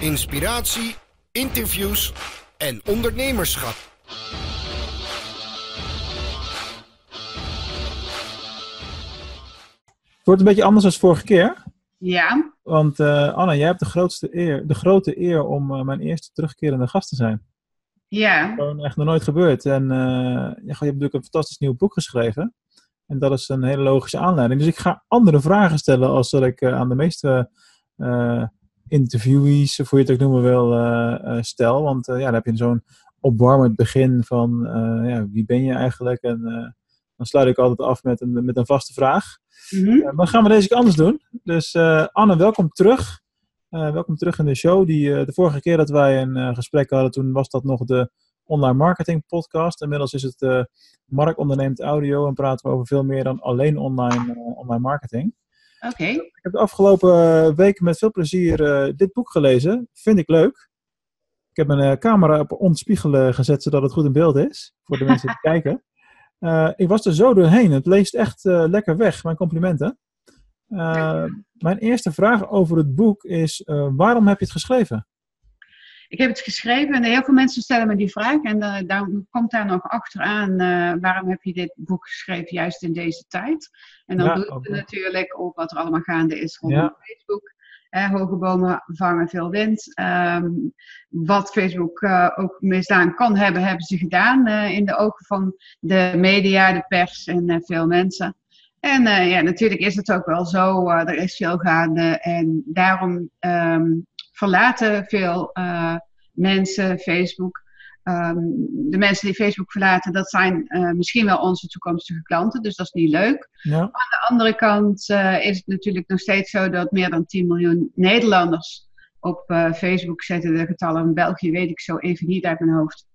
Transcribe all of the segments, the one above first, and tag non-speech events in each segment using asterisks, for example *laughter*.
inspiratie, interviews en ondernemerschap. Het wordt een beetje anders dan vorige keer. Ja. Want uh, Anne, jij hebt de, grootste eer, de grote eer om uh, mijn eerste terugkerende gast te zijn. Ja. Gewoon echt nog nooit gebeurd. En uh, je hebt natuurlijk een fantastisch nieuw boek geschreven. En dat is een hele logische aanleiding. Dus ik ga andere vragen stellen als dat ik aan de meeste interviewees, of hoe je het ook noemen wil, stel. Want ja, dan heb je zo'n opwarmend begin van ja, wie ben je eigenlijk? En dan sluit ik altijd af met een, met een vaste vraag. Mm -hmm. maar gaan we deze keer anders doen. Dus uh, Anne, welkom terug. Uh, welkom terug in de show. Die, uh, de vorige keer dat wij een gesprek hadden, toen was dat nog de online marketing podcast. Inmiddels is het Mark onderneemt audio en praten we over veel meer dan alleen online, online marketing. Oké. Okay. Ik heb de afgelopen weken met veel plezier dit boek gelezen. Vind ik leuk. Ik heb mijn camera op ontspiegelen gezet, zodat het goed in beeld is. Voor de mensen die *laughs* kijken. Uh, ik was er zo doorheen. Het leest echt lekker weg. Mijn complimenten. Mijn eerste vraag over het boek is: waarom heb je het geschreven? Ik heb het geschreven en heel veel mensen stellen me die vraag. En dan komt daar nog achteraan: waarom heb je dit boek geschreven juist in deze tijd? En dan ja, doe natuurlijk ook wat er allemaal gaande is rondom ja. Facebook. Eh, hoge bomen vangen veel wind. Um, wat Facebook uh, ook misdaan kan hebben, hebben ze gedaan uh, in de ogen van de media, de pers en veel mensen. En ja, natuurlijk is het ook wel zo, er is veel gaande en daarom um, verlaten veel mensen Facebook. Um, de mensen die Facebook verlaten, dat zijn uh, misschien wel onze toekomstige klanten, dus dat is niet leuk. Ja. Aan de andere kant uh, is het natuurlijk nog steeds zo dat meer dan 10 miljoen Nederlanders op Facebook zetten. De getallen in België weet ik zo even niet uit mijn hoofd.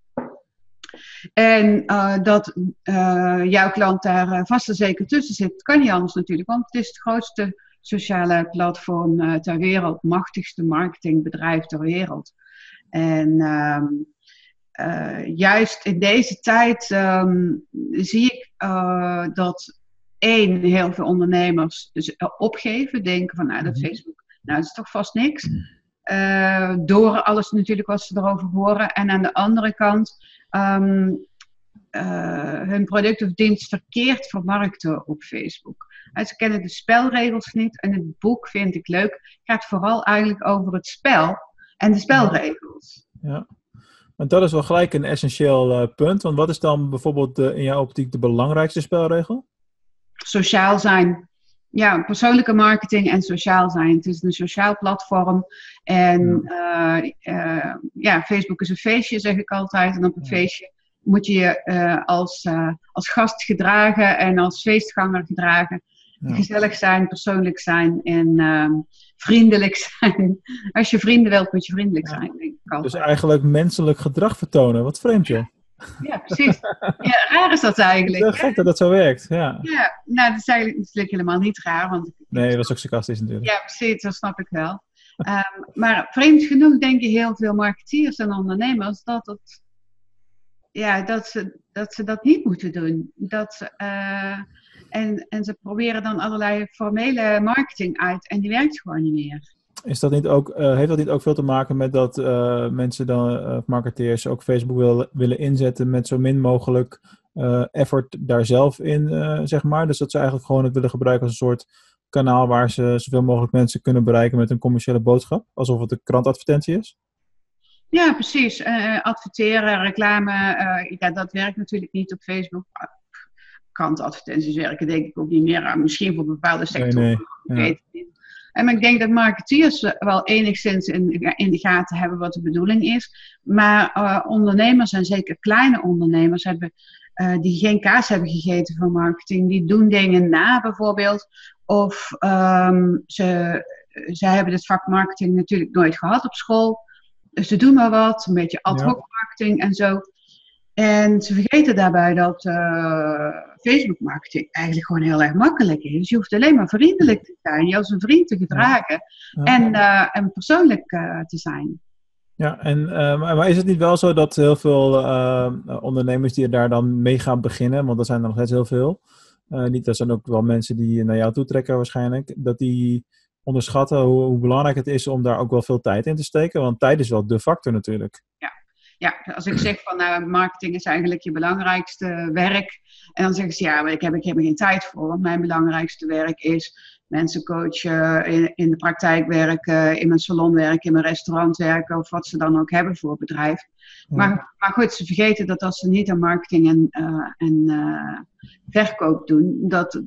En dat jouw klant daar vast en zeker tussen zit, kan niet anders natuurlijk, want het is het grootste sociale platform ter wereld, machtigste marketingbedrijf ter wereld. En um, uh, juist in deze tijd um, zie ik uh, dat één, heel veel ondernemers dus opgeven, denken van nou dat Facebook, nou dat is toch vast niks. Uh, door alles natuurlijk wat ze erover horen. En aan de andere kant um, hun product of dienst verkeerd vermarkten op Facebook. Ze kennen de spelregels niet en het boek vind ik leuk. Gaat vooral eigenlijk over het spel en de spelregels. Ja. Want dat is wel gelijk een essentieel uh, punt. Want wat is dan bijvoorbeeld in jouw optiek de belangrijkste spelregel? Sociaal zijn. Ja, persoonlijke marketing en sociaal zijn. Het is een sociaal platform. En ja, uh, uh, ja Facebook is een feestje, zeg ik altijd. En op een ja. feestje moet je je als, als gast gedragen en als feestganger gedragen. Ja. Gezellig zijn, persoonlijk zijn en uh, vriendelijk *laughs* zijn. Als je vrienden wilt, moet je vriendelijk zijn. Denk ik dus eigenlijk menselijk gedrag vertonen. Wat vreemd, joh. Ja, precies. Ja, raar is dat eigenlijk. Het is gek dat dat zo werkt, ja. Ja, nou, dat is eigenlijk natuurlijk helemaal niet raar. Want nee, dat is ook sarcastisch natuurlijk. Ja, precies, dat snap ik wel. um, maar vreemd genoeg denken heel veel marketeers en ondernemers dat het... Ja, dat ze dat, ze dat niet moeten doen. Dat ze... Uh, en, en ze proberen dan allerlei formele marketing uit en die werkt gewoon niet meer. Is dat niet ook, uh, heeft dat niet ook veel te maken met dat uh, mensen dan, uh, marketeers, ook Facebook wil, willen inzetten met zo min mogelijk effort daar zelf in, zeg maar? Dus dat ze eigenlijk gewoon het willen gebruiken als een soort kanaal waar ze zoveel mogelijk mensen kunnen bereiken met een commerciële boodschap, alsof het een krantadvertentie is? Ja, precies. adverteren, reclame, ja, dat werkt natuurlijk niet op Facebook krantadvertenties werken, denk ik ook niet meer. Misschien voor bepaalde sectoren. Nee, nee. Ja. En ik denk dat marketeers wel enigszins in, in de gaten hebben wat de bedoeling is. Maar uh, ondernemers, en zeker kleine ondernemers, hebben, uh, die geen kaas hebben gegeten van marketing, die doen dingen na bijvoorbeeld. Of um, ze, ze hebben het vak marketing natuurlijk nooit gehad op school. Dus ze doen maar wat, een beetje ad hoc marketing en zo. En ze vergeten daarbij dat uh, Facebook marketing eigenlijk gewoon heel erg makkelijk is. Je hoeft alleen maar vriendelijk te zijn, je als een vriend te gedragen ja. Ja. En, uh, en persoonlijk uh, te zijn. Ja, en, maar is het niet wel zo dat heel veel ondernemers die daar dan mee gaan beginnen, want er zijn er nog steeds heel veel, niet, dat zijn ook wel mensen die naar jou toe trekken waarschijnlijk, dat die onderschatten hoe, hoe, belangrijk het is om daar ook wel veel tijd in te steken. Want tijd is wel de factor natuurlijk. Ja, ja als ik zeg van nou, marketing is eigenlijk je belangrijkste werk. En dan zeggen ze ja, maar ik heb, ik heb er geen tijd voor. Want mijn belangrijkste werk is mensen coachen, in, in de praktijk werken, in mijn salon werken, in mijn restaurant werken. Of wat ze dan ook hebben voor bedrijf. Maar, maar goed, ze vergeten dat als ze niet aan marketing en, uh, en uh, verkoop doen, dat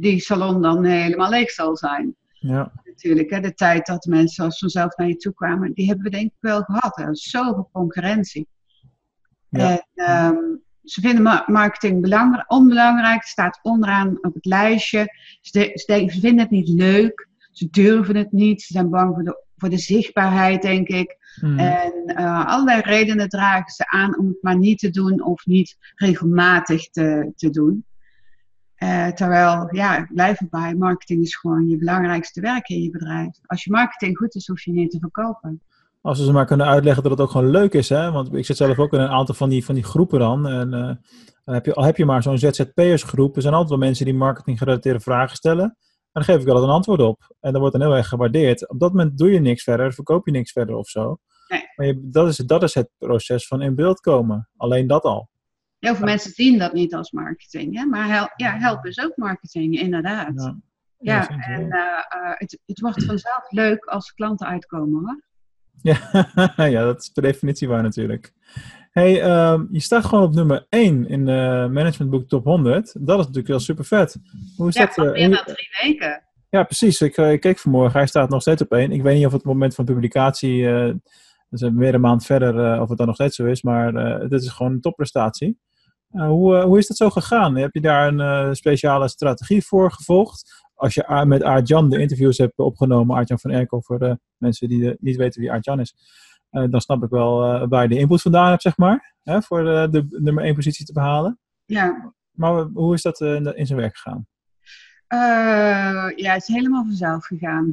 die salon dan helemaal leeg zal zijn. Ja. Natuurlijk, hè, de tijd dat mensen als vanzelf naar je toe kwamen, die hebben we denk ik wel gehad. Er is zoveel concurrentie. Ja. En um, ze vinden marketing belangrijk, onbelangrijk, het staat onderaan op het lijstje. Ze, ze, vinden het niet leuk, ze durven het niet, ze zijn bang voor de, voor de zichtbaarheid, denk ik. Hmm. En uh, allerlei redenen dragen ze aan om het maar niet te doen of niet regelmatig te, te doen. Uh, terwijl, ja, blijf erbij, marketing is gewoon je belangrijkste werk in je bedrijf. Als je marketing goed is, hoef je niet te verkopen. Als we ze maar kunnen uitleggen dat het ook gewoon leuk is, hè? Want ik zit zelf ook in een aantal van die, van die groepen dan. En uh, heb je, al heb je maar zo'n ZZP'ersgroep, er zijn altijd wel mensen die marketing gerelateerde vragen stellen. En dan geef ik altijd een antwoord op. En dat wordt dan heel erg gewaardeerd. Op dat moment doe je niks verder, verkoop je niks verder of zo. Nee. Maar je, dat, is, dat is het proces van in beeld komen. Alleen dat al. Heel veel mensen zien dat niet als marketing. Hè? Maar hel, ja, help is ook marketing, inderdaad. Ja, en uh, uh, het, het wordt vanzelf leuk als klanten uitkomen hoor. Ja, *laughs* ja, dat is per definitie waar natuurlijk. Hey, um, je staat gewoon op nummer 1 in de Managementboek Top 100. Dat is natuurlijk wel super vet. Hoe is ja, dat? Meer dan drie weken. Ja, precies. Ik, ik, keek vanmorgen. Hij staat nog steeds op 1. Ik weet niet of het moment van publicatie, uh, dus weer een maand verder, of het dan nog steeds zo is. Maar dit is gewoon een topprestatie. Hoe, hoe is dat zo gegaan? Heb je daar een speciale strategie voor gevolgd? als je met Aart-Jan de interviews hebt opgenomen, Aart-Jan van Erkel, voor de mensen die niet weten wie Aart-Jan is, dan snap ik wel waar je de input vandaan hebt, zeg maar, hè, voor de, de nummer 1 positie te behalen. Ja. Maar hoe is dat in zijn werk gegaan? Uh, ja, het is helemaal vanzelf gegaan. *laughs*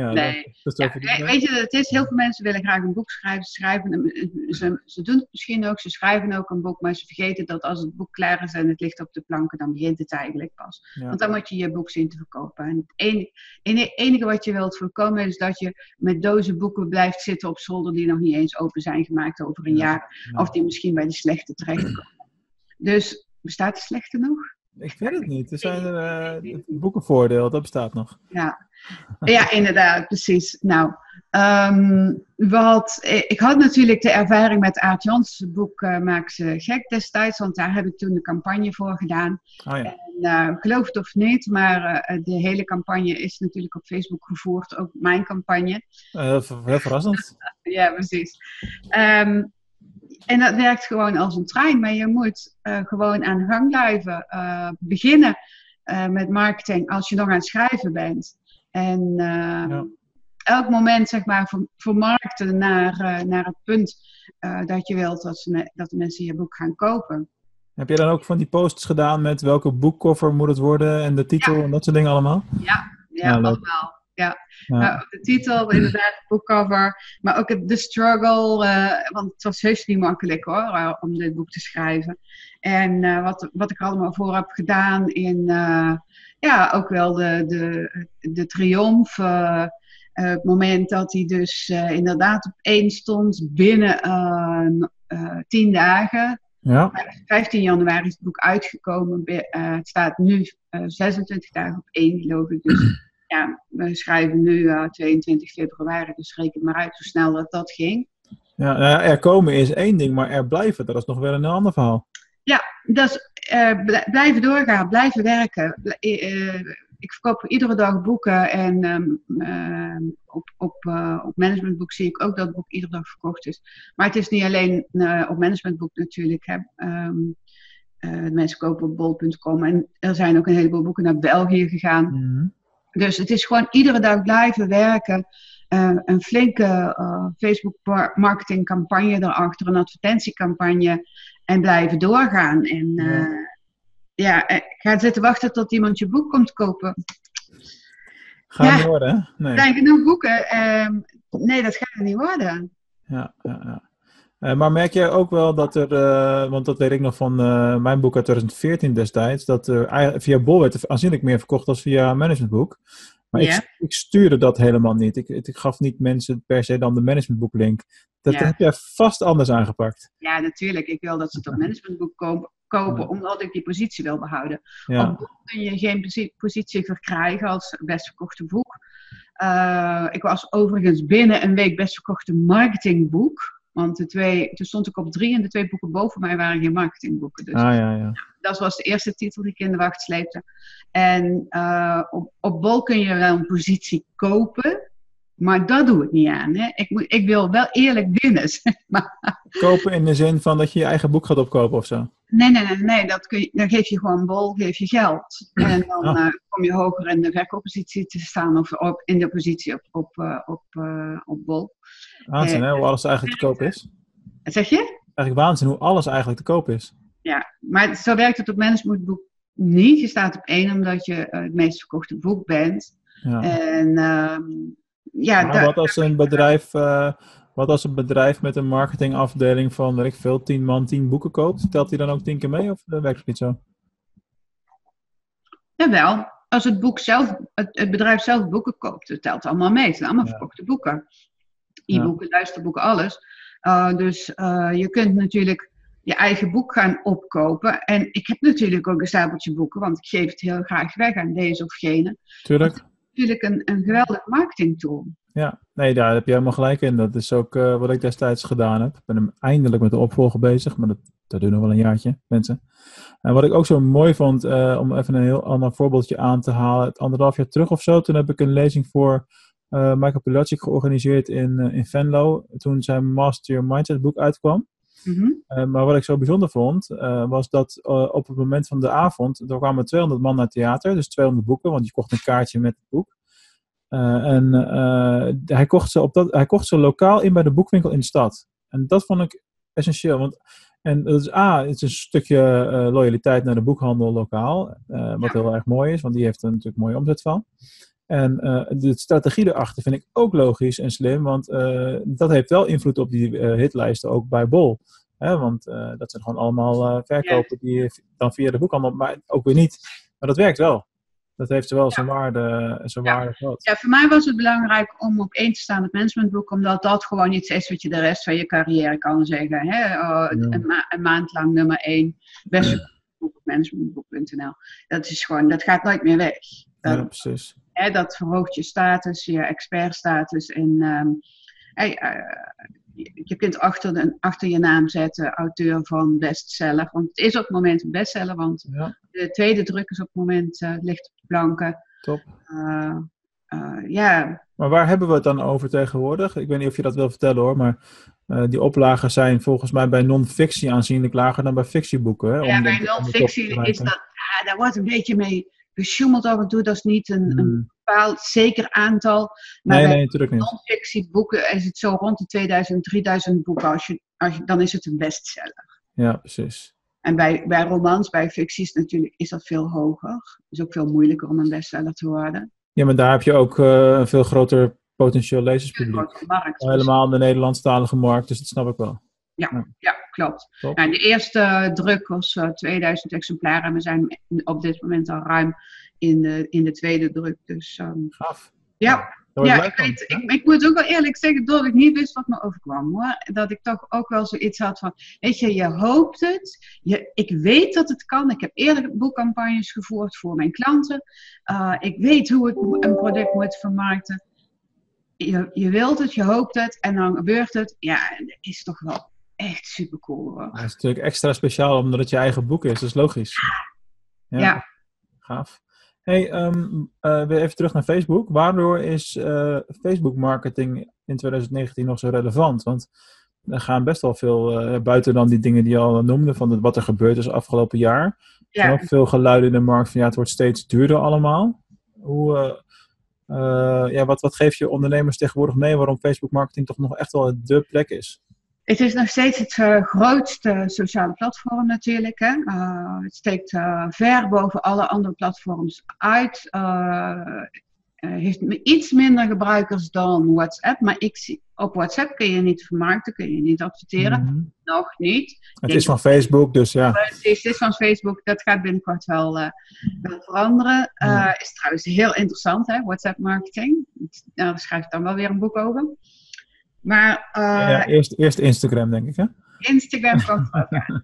ja, nee. Dat, dat ja, weet je, het is, heel veel mensen willen graag een boek schrijven. schrijven ze, ze doen het misschien ook, ze schrijven ook een boek, maar ze vergeten dat als het boek klaar is en het ligt op de planken, dan begint het eigenlijk pas. Ja. Want dan moet je je boek zien te verkopen. En het enige, enige wat je wilt voorkomen is dat je met dozen boeken blijft zitten op zolder die nog niet eens open zijn gemaakt over een jaar. Of die misschien bij de slechte terechtkomen. Dus bestaat de slechte nog? Ik weet het niet. Er zijn er uh, boekenvoordeel, dat bestaat nog. Ja, ja inderdaad, precies. Nou, um, wat, ik had natuurlijk de ervaring met Aart Jans boek uh, Maak ze gek destijds, want daar heb ik toen de campagne voor gedaan. Oh, ja. En uh, geloof het of niet, maar de hele campagne is natuurlijk op Facebook gevoerd, ook mijn campagne. heel verrassend. *laughs* ja, precies. Um, en dat werkt gewoon als een trein, maar je moet uh, gewoon aan gang blijven. Uh, beginnen uh, met marketing als je nog aan het schrijven bent. En ja. elk moment, zeg maar, vermarkten naar, naar het punt dat je wilt dat, ze, dat de mensen je boek gaan kopen. Heb je dan ook van die posts gedaan met welke boekcover moet het worden en de titel ja. en dat soort dingen allemaal? Ja, ja, allemaal ja. ja. Nou, de titel, inderdaad, de boekcover. Maar ook de struggle, uh, want het was heus niet makkelijk hoor, uh, om dit boek te schrijven. En uh, wat, wat ik er allemaal voor heb gedaan in, ja, ook wel de, de, de triomf. het moment dat hij dus inderdaad op één stond binnen tien dagen. Ja. 15 januari is het boek uitgekomen. het staat nu 26 dagen op één, geloof ik. Dus *clears throat* ja, we schrijven nu uh, eh, 22 februari, dus reken maar uit hoe snel dat, dat ging. Ja, er komen is één ding, maar er blijven, dat is nog wel een ander verhaal. Ja, dat is uh, blijven doorgaan, blijven werken. Uh, ik verkoop iedere dag boeken en um, op, op, op managementboek zie ik ook dat het boek iedere dag verkocht is. Maar het is niet alleen op managementboek natuurlijk. Hè. Um, mensen kopen op bol.com en er zijn ook een heleboel boeken naar België gegaan. Mm dus het is gewoon iedere dag blijven werken. Uh, een flinke uh, Facebook marketingcampagne erachter, een advertentiecampagne en blijven doorgaan. En ja, ja ga zitten wachten tot iemand je boek komt kopen. Gaat ja, niet worden, Nee. zijn genoeg boeken. Ehm, nee, dat gaat niet worden. Ja, ja, ja. Uh, maar merk je ook wel dat er, uh, want dat weet ik nog van uh, mijn boek uit 2014 destijds, dat er via Bol werd aanzienlijk meer verkocht als via Managementboek. Maar ik, ik stuurde dat helemaal niet. Ik, ik gaf niet mensen per se dan de managementboeklink. Dat heb jij vast anders aangepakt. Ja, natuurlijk. Ik wil dat ze op managementboek kopen, kopen omdat ik die positie wil behouden. Ja, Op boek kun je geen posi- positie verkrijgen als best verkochte boek. Eh, ik was overigens binnen een week best verkochte marketingboek. Want de twee, toen stond ik op drie en de twee boeken boven mij waren geen marketingboeken. Dus ah, ja, ja. dat was de eerste titel die ik in de wacht sleepte. En eh, op, op Bol kun je wel een positie kopen. Maar dat doe ik niet aan. Hè. Ik, moet, ik wil wel eerlijk winnen. *laughs* zeg maar. Kopen in de zin van dat je je eigen boek gaat opkopen of zo. Nee, nee, nee, nee. Dat kun je, dan geef je gewoon bol, geef je geld. En dan Ah. eh, kom je hoger in de verkooppositie te staan of op, in de positie op, op, eh, op, eh, op bol. Waanzin, hè? Hoe alles eigenlijk te koop is. Zeg je? Eigenlijk waanzin hoe alles eigenlijk te koop is. Ja, maar zo werkt het op managementboek niet. Je staat op één omdat je het meest verkochte boek bent. Ja. En ehm, ja, Maar wat als een bedrijf, wat als een bedrijf met een marketingafdeling van, weet ik veel, 10 man 10 boeken koopt? Telt die dan ook 10 keer mee of dat werkt het niet zo? Jawel, als het, boek zelf, het, het bedrijf zelf boeken koopt, dat telt allemaal mee. Het zijn allemaal Ja. verkochte boeken. E-boeken, luisterboeken, alles. Uh, dus uh, je kunt natuurlijk je eigen boek gaan opkopen. En ik heb natuurlijk ook een stapeltje boeken, want ik geef het heel graag weg aan deze of gene. Tuurlijk. Natuurlijk een, een geweldig marketingtool. Ja, nee, daar heb je helemaal gelijk in. Dat is ook uh, wat ik destijds gedaan heb. Ik ben hem eindelijk met de opvolger bezig, maar dat, dat duurt nog wel een jaartje, mensen. En wat ik ook zo mooi vond, uh, om even een heel ander voorbeeldje aan te halen. Het anderhalf jaar terug of zo, toen heb ik een lezing voor uh, Michael Pilatschik georganiseerd in, in Venlo. Toen zijn Master Your Mindset boek uitkwam. Uh, maar wat ik zo bijzonder vond, was dat op het moment van de avond, er kwamen 200 man naar het theater, dus 200 boeken, want je kocht een kaartje met het boek. Uh, en hij, kocht ze op dat, hij kocht ze lokaal in bij de boekwinkel in de stad. En dat vond ik essentieel, want en dat is A, het is een stukje loyaliteit naar de boekhandel lokaal, uh, wat ja. heel erg mooi is, want die heeft er natuurlijk mooie omzet van. En uh, de strategie erachter vind ik ook logisch en slim, want dat heeft wel invloed op die hitlijsten, ook bij Bol. Hè, want dat zijn gewoon allemaal verkopen die je dan via de boekhandel, maar ook weer niet. Maar dat werkt wel. Dat heeft wel zijn waarde, zijn ja. waarde gehad. Ja, voor mij was het belangrijk om op één te staan met managementboek, omdat dat gewoon iets is wat je de rest van je carrière kan zeggen. Hè? Ja. Een, ma een, maand lang nummer één, beste op managementboek.nl. Dat is gewoon, dat gaat nooit meer weg. Dat, ja, precies. Hè, dat verhoogt je status, je expertstatus. En um, hey, uh, je kunt achter, achter je naam zetten auteur van bestseller. Want het is op het moment een bestseller, want ja. de tweede druk is op het moment uh, ligt op de planken. Top. Uh, ja. Maar waar hebben we het dan over tegenwoordig? Ik weet niet of je dat wil vertellen hoor, maar uh, die oplagen zijn volgens mij bij non-fictie aanzienlijk lager dan bij fictieboeken. Hè, ja, bij non-fictie is dat, ja, daar wordt een beetje mee gesjoemeld af en toe. Dat is niet een, Hmm. een bepaald zeker aantal. Maar nee, nee, natuurlijk niet. non-fictie boeken is het zo rond de 2000, 3000 boeken. Als je, als je, dan is het een bestseller. Ja, precies. En bij, bij romans, bij ficties natuurlijk, is dat veel hoger. Het is ook veel moeilijker om een bestseller te worden. Ja, maar daar heb je ook uh, een veel groter potentieel lezerspubliek. Markt, dus. Helemaal in de Nederlandstalige markt, dus dat snap ik wel. Ja, ja. klopt. Nou, de eerste druk was uh, 2000 exemplaren en we zijn op dit moment al ruim in de, in de tweede druk. Dus, um, Gaaf. Ja, ja ik, weet, ik, ik, moet ook wel eerlijk zeggen, dat ik niet wist wat me overkwam. Hoor. Dat ik toch ook wel zoiets had van, weet je, je hoopt het. Je, ik weet dat het kan. Ik heb eerder boekcampagnes gevoerd voor mijn klanten. Uh, ik weet hoe ik een product moet vermarkten. Je, je wilt het, je hoopt het en dan gebeurt het. Ja, dat is toch wel echt super cool hoor. Dat is natuurlijk extra speciaal omdat het je eigen boek is, dat is logisch. Ja. ja. Gaaf. Hey, um, uh, weer even terug naar Facebook. Waardoor is uh, Facebook marketing in 2019 nog zo relevant? Want er gaan best wel veel uh, buiten dan die dingen die je al noemde, van het, wat er gebeurd is afgelopen jaar. Er ja. zijn ook veel geluiden in de markt van ja, het wordt steeds duurder allemaal. Hoe, ja, wat, wat geef je ondernemers tegenwoordig mee waarom Facebook marketing toch nog echt wel de plek is? Het is nog steeds het uh, grootste sociale platform natuurlijk. Hè? Uh, het steekt uh, ver boven alle andere platforms uit. heeft iets minder gebruikers dan WhatsApp, maar ik zie, Op WhatsApp kun je niet vermarkten, kun je niet adverteren. Mhm. Nog niet. Het is van Facebook, dus ja. Precies, dit is van Facebook. Dat gaat binnenkort wel, eh, wel veranderen. Eh. Is trouwens heel interessant, hè? WhatsApp marketing. Nou, daar schrijf ik dan wel weer een boek over. Maar eh, ja eerst, eerst Instagram, denk ik, hè? Instagram aan,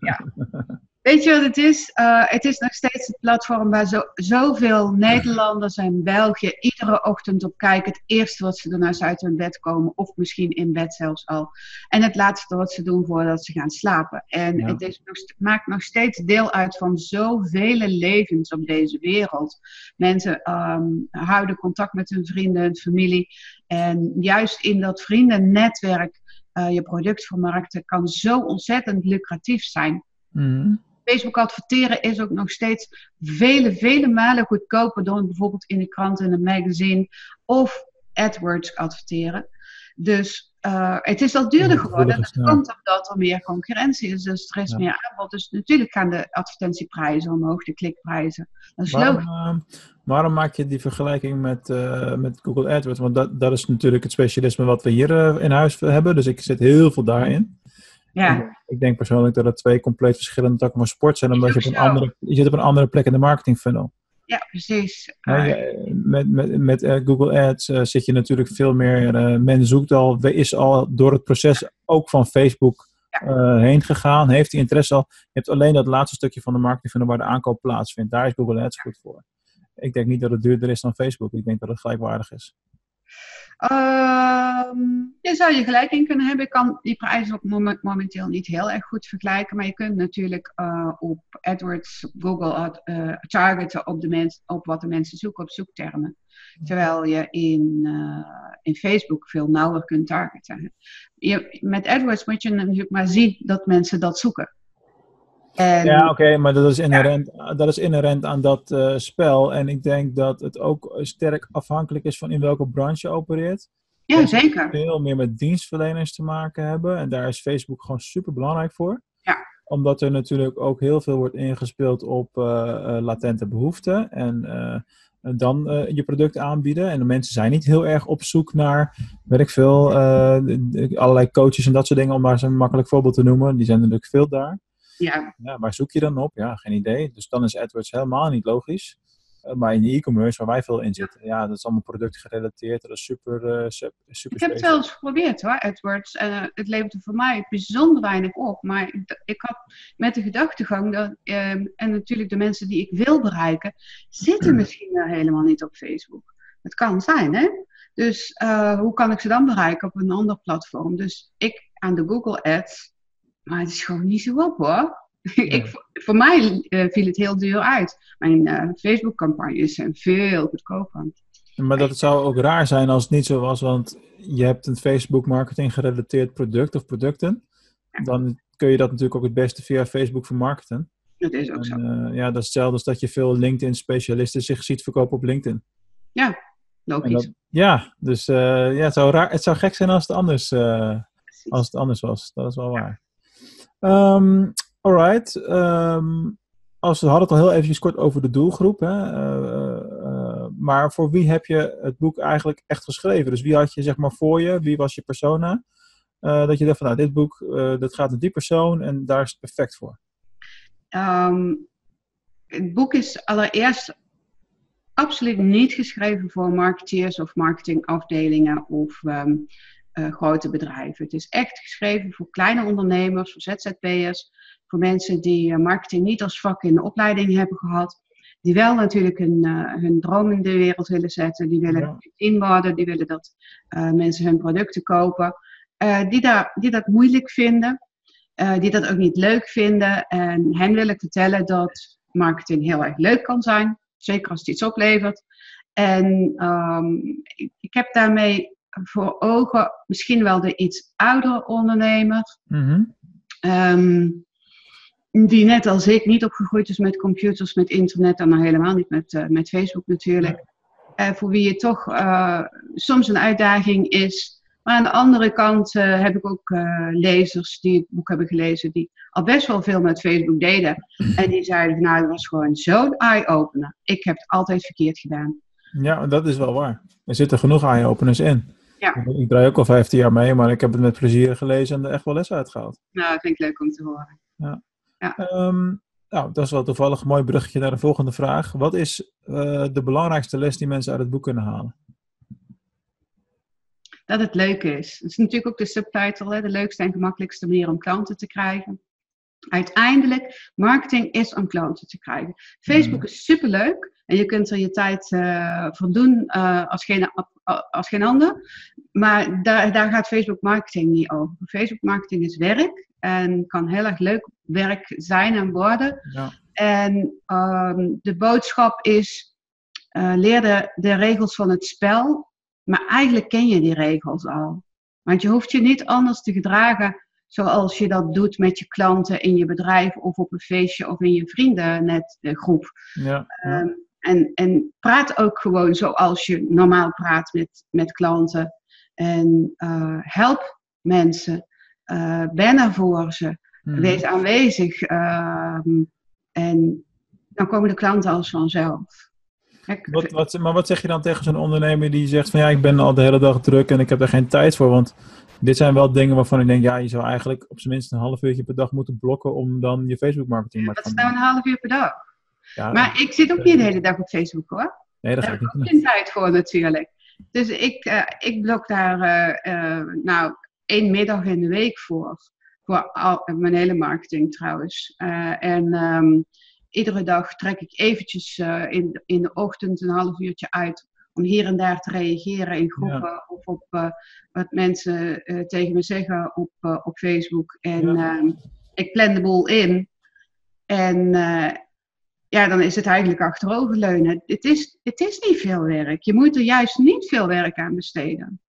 ja. *laughs* Weet je wat het is? Eh, het is nog steeds het platform waar zo, zoveel Nederlanders en Belgen iedere ochtend op kijken. Het eerste wat ze doen als ze uit hun bed komen, of misschien in bed zelfs al. En het laatste wat ze doen voordat ze gaan slapen. En Ja. het is maakt nog steeds deel uit van zoveel levens op deze wereld. Mensen ehm, houden contact met hun vrienden en familie. En juist in dat vriendennetwerk eh, je product vermarkten kan zo ontzettend lucratief zijn. Mhm. Facebook adverteren is ook nog steeds vele, vele malen goedkoper dan bijvoorbeeld in de krant en een magazine of AdWords adverteren. Dus eh, het is al duurder geworden. Dat komt omdat er meer concurrentie is. Dus er is Ja. meer aanbod. Dus natuurlijk gaan de advertentieprijzen omhoog, de klikprijzen. Dat is Waarom, logisch. eh, waarom maak je die vergelijking met, eh, met Google AdWords? Want dat, dat is natuurlijk het specialisme wat we hier in huis hebben. Dus ik zit heel veel daarin. Ja, Ik denk persoonlijk dat het twee compleet verschillende takken van sport zijn. Omdat je, op een andere, je zit op een andere plek in de marketing funnel. ja precies. Je- met met, met eh, Google Ads eh, zit je natuurlijk veel meer. eh, men zoekt al, is al door het proces ook van Facebook heen gegaan. Heeft die interesse al. Je hebt alleen dat laatste stukje van de marketing funnel waar de aankoop plaatsvindt. Daar is Google Ads goed voor. Ik denk niet dat het duurder is dan Facebook. Ik denk dat het gelijkwaardig is. Ehm, daar zou je gelijk in kunnen hebben. Ik kan die prijzen mom- momenteel niet heel erg goed vergelijken. Maar je kunt natuurlijk eh, op AdWords, Google ad- eh, targeten op, de op wat de mensen zoeken op zoektermen. Terwijl je in, eh, in Facebook veel nauwer kunt targeten. Je, met AdWords moet je natuurlijk maar zien dat mensen dat zoeken. En, Ja, oké, maar dat is, inherent, dat is inherent aan dat eh, spel. En ik denk dat het ook sterk afhankelijk is van in welke branche je opereert. ja, zeker. veel meer met dienstverleners te maken hebben. En daar is Facebook gewoon super belangrijk voor. Ja. Omdat er natuurlijk ook heel veel wordt ingespeeld op eh, eh, latente behoeften. En dan je product aanbieden. En de mensen zijn niet heel erg op zoek naar, weet ik veel, allerlei coaches en dat soort dingen. Om maar zo'n makkelijk voorbeeld te noemen. Die zijn natuurlijk veel daar. Ja, Ja, waar zoek je dan op? Ja, geen idee. Dus dan is AdWords helemaal niet logisch. Eh, maar in de e-commerce, waar wij veel in zitten, ja, dat is allemaal productgerelateerd. Dat is super, eh, sup- super Ik heb het wel eens geprobeerd hoor, AdWords. En het leverde voor mij bijzonder weinig op. Maar ik, ik had met de gedachtegang dat, ehm, en natuurlijk de mensen die ik wil bereiken, zitten *clears throat* misschien wel helemaal niet op Facebook. Het kan zijn, hè? Dus hoe kan ik ze dan bereiken op een ander platform? Dus ik aan de Google Ads, maar het is gewoon niet zo op hoor. *laughs* ik, voor- mij eh, viel het heel duur uit. Mijn eh, Facebook-campagnes zijn veel goedkoper. Maar dat zou ook raar zijn als het niet zo was, want je hebt een Facebook marketing gerelateerd product of producten. Dan kun je dat natuurlijk ook het beste via Facebook vermarkten. Dat is ook zo. Eh, ja, dat is hetzelfde als dat je veel LinkedIn specialisten zich ziet verkopen op LinkedIn. En Logisch. dat- ja, dus ja, het, zou raar, het zou gek zijn als het anders, als het anders was. Dat is wel waar. Ehm alright. ehm, als we hadden het al heel eventjes kort over de doelgroep. Hè? eh, eh, maar voor wie heb je het boek eigenlijk echt geschreven? Dus wie had je zeg maar voor je? Wie was je persona? Eh, dat je dacht van nou, dit boek dat gaat naar die persoon en daar is het perfect voor. Ehm, het boek is allereerst absoluut niet geschreven voor marketeers of marketingafdelingen of eh, grote bedrijven. Het is echt geschreven voor kleine ondernemers, voor ZZP'ers, voor mensen die eh, marketing niet als vak in de opleiding hebben gehad. Die wel natuurlijk hun, eh, hun droom in de wereld willen zetten. Die willen Ja. Die willen dat mensen hun producten kopen. Die, daar, die dat moeilijk vinden. die dat ook niet leuk vinden. En hen wil ik vertellen dat marketing heel erg leuk kan zijn. Zeker als het iets oplevert. En ehm, ik, ik heb daarmee voor ogen misschien wel de iets oudere ondernemer. Mhm. Ehm, die net als ik niet opgegroeid is met computers, met internet en dan helemaal niet met, eh, met Facebook natuurlijk. Eh, voor wie het toch eh, soms een uitdaging is. Maar aan de andere kant heb ik ook lezers die het boek hebben gelezen, die al best wel veel met Facebook deden. En die zeiden, van, nou, het was gewoon zo'n eye-opener. Ik heb het altijd verkeerd gedaan. Ja, dat is wel waar. Er zitten genoeg eye-openers in. Ja. Ik draai ook al 15 jaar mee, maar ik heb het met plezier gelezen en er echt wel lessen uitgehaald. Nou, dat vind ik leuk om te horen. Ehm, nou, dat is wel toevallig een mooi bruggetje naar de volgende vraag. Wat is eh, de belangrijkste les die mensen uit het boek kunnen halen? Dat het leuk is. Dat is natuurlijk ook de subtitle, hè? de leukste en gemakkelijkste manier om klanten te krijgen. Uiteindelijk, marketing is om klanten te krijgen. Facebook is superleuk en je kunt er je tijd uh, voor doen eh, als, geen, als geen ander. Maar daar, daar gaat Facebook marketing niet over. Facebook marketing is werk en kan heel erg leuk werk zijn en worden. Ja. En ehm, de boodschap is, uh, leer de, de regels van het spel, maar eigenlijk ken je die regels al. Want je hoeft je niet anders te gedragen zoals je dat doet met je klanten in je bedrijf of op een feestje of in je vriendennetgroep. Ja, ja. Um, en, en praat ook gewoon zoals je normaal praat met, met klanten. En uh, help mensen. Uh, ben er voor ze. Mhm. Wees aanwezig. Um, en dan komen de klanten als vanzelf. Wat, wat, maar wat zeg je dan tegen zo'n ondernemer die zegt van ja, ik ben al de hele dag druk en ik heb daar geen tijd voor. Want dit zijn wel dingen waarvan ik denk, ja, je zou eigenlijk op zijn minst een half uurtje per dag moeten blokken om dan je Facebook marketing maar te dat gaan is nou een half uur per dag. Ja, Maar ik zit ook niet de hele dag op Facebook hoor. nee, dat Daar ik heb niet ik doen. ook geen tijd voor natuurlijk. Dus ik, eh, ik blok daar eh, eh, nou één middag in de week voor. Voor al, mijn hele marketing trouwens. Eh, en ehm, iedere dag trek ik eventjes eh, in, in de ochtend een half uurtje uit. Om hier en daar te reageren in groepen of op eh, wat mensen eh, tegen me zeggen op, eh, op Facebook. En Ja. ehm, ik plan de boel in. En eh, ja, dan is het eigenlijk achteroverleunen. Het is, het is niet veel werk. Je moet er juist niet veel werk aan besteden.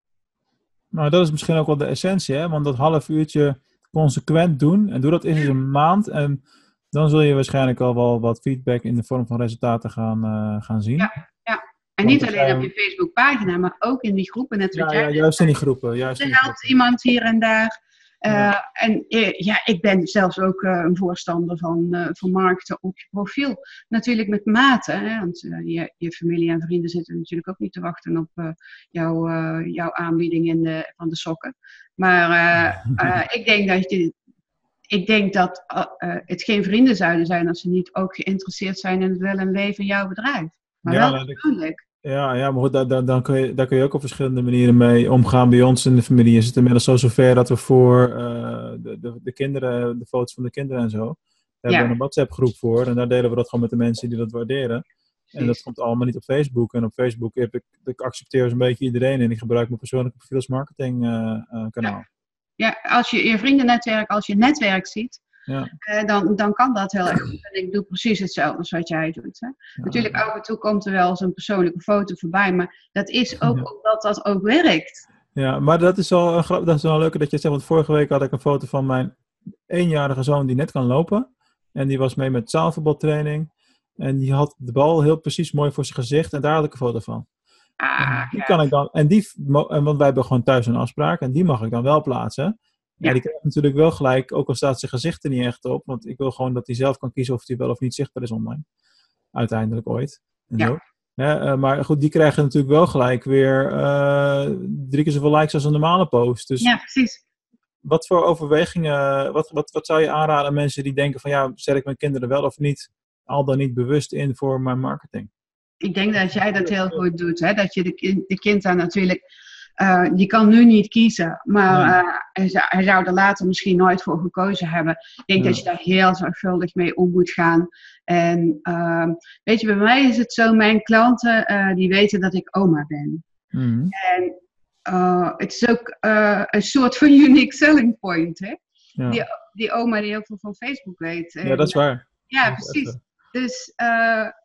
Nou, dat is misschien ook wel de essentie, hè? Want dat half uurtje consequent doen en doe dat eens een maand en dan zul je waarschijnlijk al wel wat feedback in de vorm van resultaten gaan, eh, gaan zien. Ja. En Want niet alleen zijn- op je Facebookpagina, maar ook in die groepen. Net Ja, ja, juist in die groepen. Juist in Er helpt iemand hier en daar. Eh, Ja. En eh, ja, ik ben zelfs ook eh, een voorstander van, van markten op je profiel. Natuurlijk met mate, hè, want je, je familie en vrienden zitten natuurlijk ook niet te wachten op jouw, jouw aanbieding in de, van de sokken. Maar *laughs* ik denk dat je. Ik denk dat het geen vrienden zouden zijn als ze niet ook geïnteresseerd zijn in het wel en wee van jouw bedrijf. Maar Ja, wel persoonlijk. Ja, ja, maar goed, daar, daar, dan kun je, daar kun je ook op verschillende manieren mee omgaan. Bij ons in de familie is het inmiddels zo zover dat we voor eh, de, de, de kinderen, de foto's van de kinderen en zo, daar hebben Ja. we een WhatsApp groep voor. En daar delen we dat gewoon met de mensen die dat waarderen. En dat komt allemaal niet op Facebook. En op Facebook heb ik, ik accepteer zo'n beetje iedereen en ik gebruik mijn persoonlijke profiel als marketing kanaal. Ja, als je je vriendennetwerk, als je netwerk ziet, Ja. eh, dan, dan kan dat heel erg goed. En ik doe precies hetzelfde als wat jij doet. Hè. Ja. Natuurlijk, af en toe komt er wel eens een persoonlijke foto voorbij, maar dat is ook Ja. omdat dat ook werkt. Ja, maar dat is wel, een grap- dat is wel leuk dat je zegt. Want vorige week had ik een foto van mijn eenjarige zoon die net kan lopen. En die was mee met zaalvoetbaltraining. En die had de bal heel precies mooi voor zijn gezicht. En daar had ik een foto van. Ah, die ja. kan ik dan, en die, want wij hebben gewoon thuis een afspraak. En die mag ik dan wel plaatsen. Ja, Ja. die krijgt natuurlijk wel gelijk, ook al staat zijn gezicht er niet echt op. Want ik wil gewoon dat hij zelf kan kiezen of hij wel of niet zichtbaar is online. Uiteindelijk ooit. En Ja. zo. Hè, eh, maar goed, die krijgen natuurlijk wel gelijk weer eh, drie keer zoveel likes als een normale post. Dus ja, precies. wat voor overwegingen, wat, wat, wat zou je aanraden aan mensen die denken van ja, zet ik mijn kinderen wel of niet, al dan niet bewust in voor mijn marketing? Ik denk dat jij dat heel goed doet. Hè? Dat je de, kind, de kind daar natuurlijk. Eh, die kan nu niet kiezen, maar eh, hij, zou, hij zou er later misschien nooit voor gekozen hebben. Ik denk Ja. dat je daar heel zorgvuldig mee om moet gaan. En ehm, weet je, bij mij is het zo: mijn klanten eh, die weten dat ik oma ben. Mhm. En het is ook een soort van *laughs* unique selling point. Hè? Ja. Die, die oma die heel veel van Facebook weet. ja, dat is waar. ja, is precies. Dus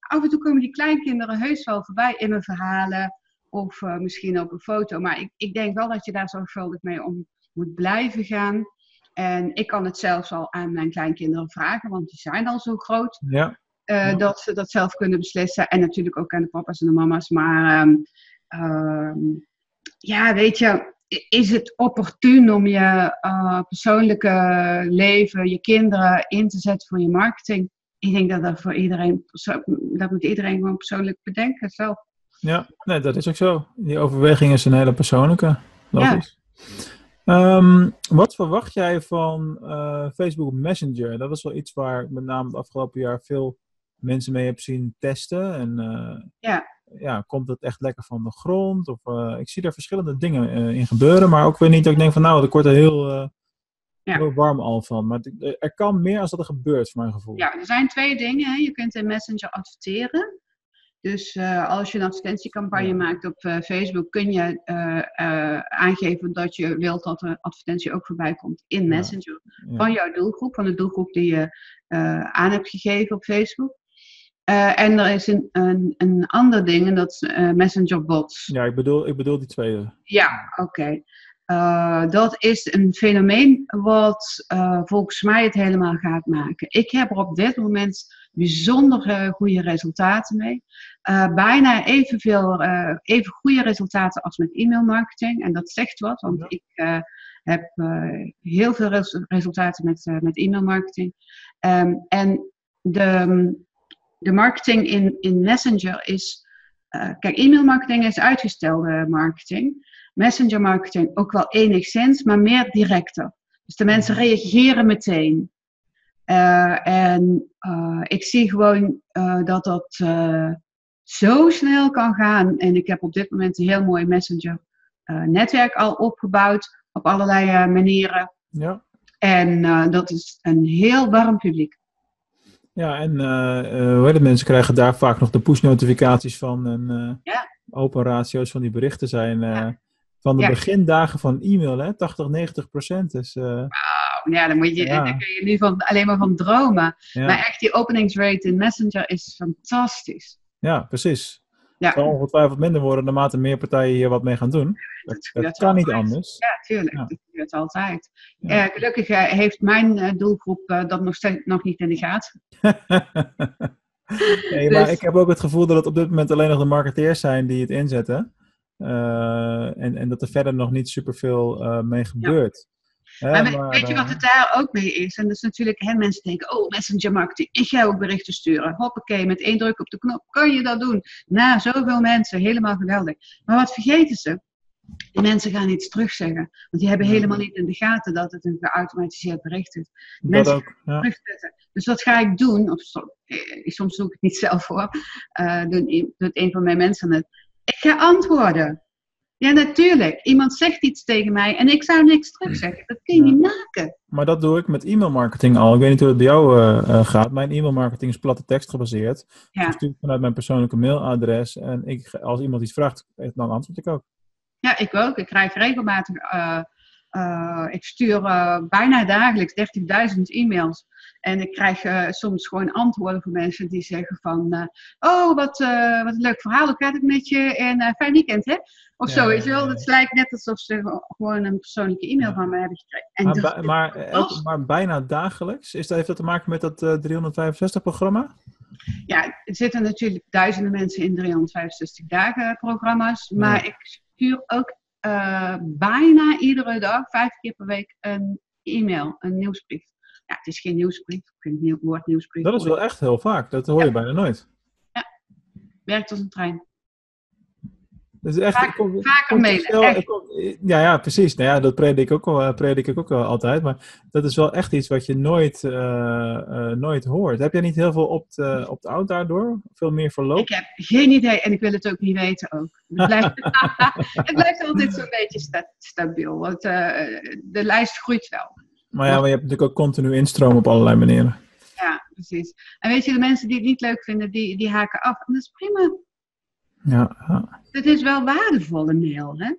af en toe komen die kleinkinderen heus wel voorbij in mijn verhalen. Of eh, misschien op een foto. Maar ik, ik denk wel dat je daar zorgvuldig mee om moet blijven gaan. En ik kan het zelfs al aan mijn kleinkinderen vragen, want die zijn al zo groot. Ja, eh, Ja. Dat ze dat zelf kunnen beslissen. En natuurlijk ook aan de papa's en de mama's. Maar ehm, ehm, ja, weet je, is het opportun om je eh, persoonlijke leven, je kinderen in te zetten voor je marketing? Ik denk dat dat voor iedereen, dat moet iedereen gewoon persoonlijk bedenken zelf. Ja, nee, dat is ook zo. Die overweging is een hele persoonlijke. logisch. Ehm, wat verwacht jij van eh, Facebook Messenger? Dat is wel iets waar ik met name het afgelopen jaar veel mensen mee heb zien testen. En eh, Ja. ja, komt het echt lekker van de grond? Of, eh, ik zie daar verschillende dingen in gebeuren, maar ook weer niet dat ik denk van nou, ik word er heel, Ja. heel warm al van. Maar er kan meer als dat er gebeurt, voor mijn gevoel. Ja, er zijn twee dingen. Hè. Je kunt in Messenger adverteren. Dus eh, als je een advertentiecampagne maakt op eh, Facebook, kun je eh, aangeven dat je wilt dat de advertentie ook voorbij komt in. Messenger. Ja. Van jouw doelgroep, van de doelgroep die je aan hebt gegeven op Facebook. En er is een, een, een ander ding, en dat is Messenger bots. Ja, ik bedoel, ik bedoel die tweede. Ja, oké. Eh, dat is een fenomeen wat eh, volgens mij het helemaal gaat maken. Ik heb er op dit moment bijzonder goede resultaten mee. Eh, bijna evenveel, even goede resultaten als met e-mailmarketing. En dat zegt wat, want Ja. ik heb heel veel res- resultaten met, met e-mailmarketing. Ehm, en de, de marketing in, in Messenger is. Eh, kijk, e-mailmarketing is uitgestelde marketing. Messenger marketing ook wel enigszins, maar meer directer. Dus de mensen reageren meteen. Eh, en eh, ik zie gewoon dat dat zo snel kan gaan. En ik heb op dit moment een heel mooi Messenger netwerk al opgebouwd op allerlei manieren. Ja. En dat is een heel warm publiek. Ja, en eh eh, hoe heet het, mensen krijgen daar vaak nog de push-notificaties van. En eh, Ja. open ratio's van die berichten zijn eh, van de Ja. begindagen van e-mail, hè? 80, 90 procent. Dus eh, Oh, ja, dan, moet je, dan kun je nu van, alleen maar van dromen. Maar echt, die openingsrate in Messenger is fantastisch. ja, precies. Ja, Het zal ongetwijfeld minder worden naarmate meer partijen hier wat mee gaan doen. Dat, kan niet anders. ja tuurlijk. Ja. Dat gebeurt altijd. Ja. Eh, gelukkig eh, heeft mijn eh, doelgroep dat nog, steeds, nog niet in de gaten. *laughs* nee, maar Dus- ik heb ook het gevoel dat het op dit moment alleen nog de marketeers zijn die het inzetten. En, en dat er verder nog niet superveel mee gebeurt. Maar, we- maar, weet je wat het daar ook mee is? En dat is natuurlijk, hè, mensen denken, oh, messenger marketing, ik ga ook berichten sturen. Hoppakee, met één druk op de knop kan je dat doen. Na zoveel mensen, helemaal geweldig. Maar wat vergeten ze? Die mensen gaan iets terugzeggen. Want die hebben helemaal niet in de gaten dat het een geautomatiseerd bericht is. dat mensen- ook. Ja. terugzetten. Dus wat ga ik doen? Of so- eh, soms doe ik het niet *laughs* zelf hoor. Doet, i- doet een van mijn mensen het. Ik ga antwoorden. Ja, natuurlijk. Iemand zegt iets tegen mij en ik zou niks terugzeggen. Dat kun je Ja. niet maken. Maar dat doe ik met e-mailmarketing al. Ik weet niet hoe het bij jou eh, eh, gaat. Mijn e-mailmarketing is platte tekst gebaseerd. Ja. Ik stuur vanuit mijn persoonlijke mailadres. En ik, als iemand iets vraagt, dan antwoord ik ook. Ja, ik ook. Ik krijg regelmatig. eh, ik stuur bijna dagelijks 30.000 e-mails. En ik krijg eh, soms gewoon antwoorden van mensen die zeggen van... eh, oh, wat, eh, wat een leuk verhaal. Hoe gaat het met je? En fijn weekend, hè? Of Ja, zo, weet je ja, wel. Het lijkt net alsof ze gewoon een persoonlijke e-mail Ja. van me hebben gekregen. En Maar, bij- maar, elke- maar bijna dagelijks? Is dat, heeft dat te maken met dat 365-programma? ja, er zitten natuurlijk duizenden mensen in 365 dagen programma's. Maar ik stuur ook bijna iedere dag, vijf keer per week, een e-mail, een nieuwsbrief. Ja, het is geen nieuwsbrief. Ik vind het woord nieuwsbrief. dat is wel echt heel vaak. Dat hoor je bijna nooit. Werkt als een trein. Dat is echt, Vaak- kom- vaker mailen, wel- echt. kom- ja, ja, precies. Nou ja, dat predik ik ook wel, eh, predik ik ook wel altijd. Maar dat is wel echt iets wat je nooit, eh, eh, nooit hoort. Heb jij niet heel veel op de, op de oud daardoor? Veel meer verloop? Ik heb geen idee en ik wil het ook niet weten ook. Het blijft, *laughs* *laughs* het blijft altijd zo'n beetje sta- stabiel. Want de lijst groeit wel. Maar ja, maar je hebt natuurlijk ook continu instroom op allerlei manieren. Ja, precies. En weet je, de mensen die het niet leuk vinden, die, die haken af. En dat is prima. Ja. Het is wel waardevolle mail, hè?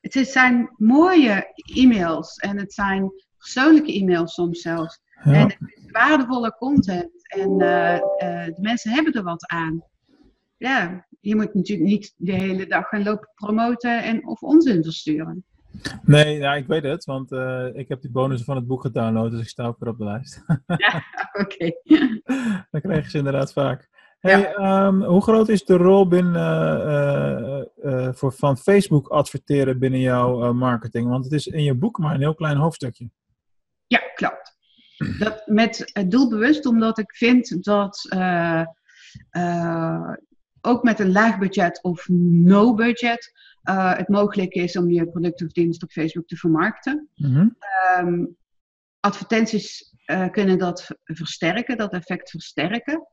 Het is, zijn mooie e-mails en het zijn persoonlijke e-mails soms zelfs. ja. En het is waardevolle content en eh, eh, de mensen hebben er wat aan. Ja, je moet natuurlijk niet de hele dag gaan lopen promoten en of onzin versturen. Nee, ja, ik weet het, want eh, ik heb die bonussen van het boek gedownload, dus ik sta ook weer op de lijst. *laughs* Oké. Dan krijg je ze inderdaad vaak. Hey, ehm, hoe groot is de rol binnen, eh, eh, voor, van Facebook adverteren binnen jouw marketing? Want het is in je boek maar een heel klein hoofdstukje. Ja, klopt. Dat met doelbewust, omdat ik vind dat ook met een laag budget of no budget eh, het mogelijk is om je product of dienst op Facebook te vermarkten. Mhm. Ehm, advertenties eh, kunnen dat versterken, dat effect versterken.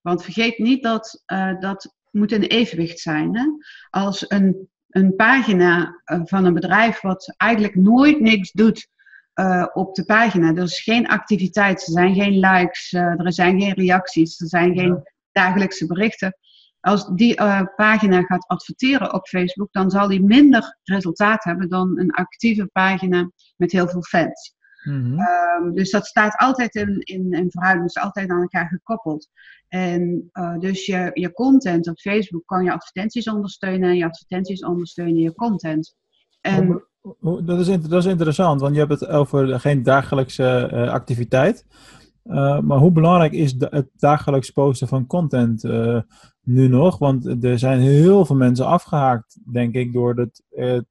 Want vergeet niet dat eh, dat moet een evenwicht zijn. Hè? Als een, een pagina van een bedrijf wat eigenlijk nooit niks doet op de pagina, er is geen activiteit, er zijn geen likes, er zijn geen reacties, er zijn geen dagelijkse berichten. Als die eh, pagina gaat adverteren op Facebook, dan zal die minder resultaat hebben dan een actieve pagina met heel veel fans. Mhm. Ehm, dus dat staat altijd in, in, in verhouding, is altijd aan elkaar gekoppeld. En eh, dus je, je content op Facebook kan je advertenties ondersteunen en je advertenties ondersteunen je content. En dat, is, dat is interessant, want je hebt het over geen dagelijkse eh, activiteit. Eh, maar hoe belangrijk is het dagelijks posten van content eh, nu nog? Want er zijn heel veel mensen afgehaakt, denk ik, door het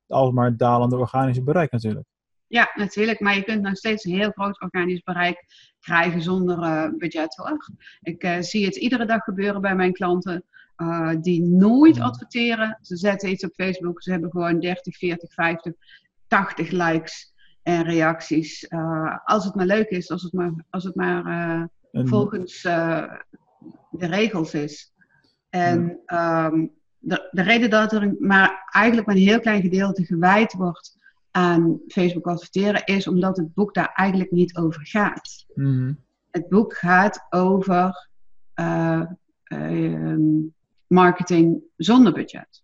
alsmaar dalende organische bereik natuurlijk. ja, natuurlijk, maar je kunt nog steeds een heel groot organisch bereik krijgen zonder eh, budget hoor. Ik zie het iedere dag gebeuren bij mijn klanten. die nooit Ja. adverteren. Ze zetten iets op Facebook, ze hebben gewoon 30, 40, 50, 80 likes en reacties. Eh, als het maar leuk is, als het maar, als het maar eh, En- volgens eh, de regels is. En ehm, de, de reden dat er maar eigenlijk maar een heel klein gedeelte gewijd wordt aan Facebook adverteren, is omdat het boek daar eigenlijk niet over gaat. Mhm. Het boek gaat over eh, ehm, marketing zonder budget.